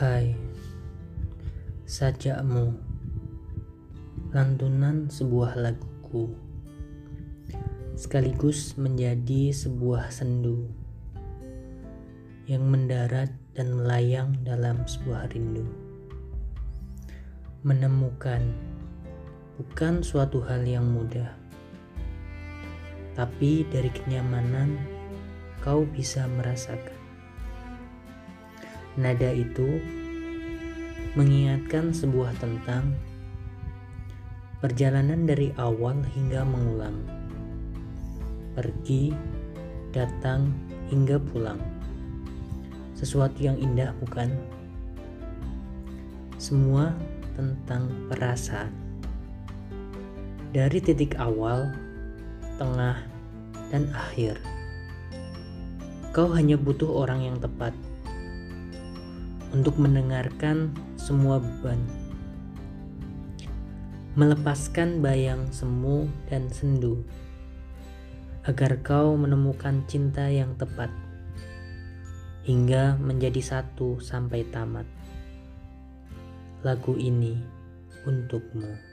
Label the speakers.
Speaker 1: Hai, sajakmu, lantunan sebuah laguku, sekaligus menjadi sebuah sendu yang mendarat dan melayang dalam sebuah rindu. Menemukan bukan suatu hal yang mudah, tapi dari kenyamanan kau bisa merasakan. Nada itu mengingatkan sebuah tentang perjalanan dari awal hingga mengulang, pergi, datang, hingga pulang. Sesuatu yang indah, bukan? Semua tentang perasaan. Dari titik awal, tengah, dan akhir. Kau hanya butuh orang yang tepat untuk mendengarkan semua beban, melepaskan bayang semu dan sendu, agar kau menemukan cinta yang tepat hingga menjadi satu sampai tamat. Lagu ini untukmu.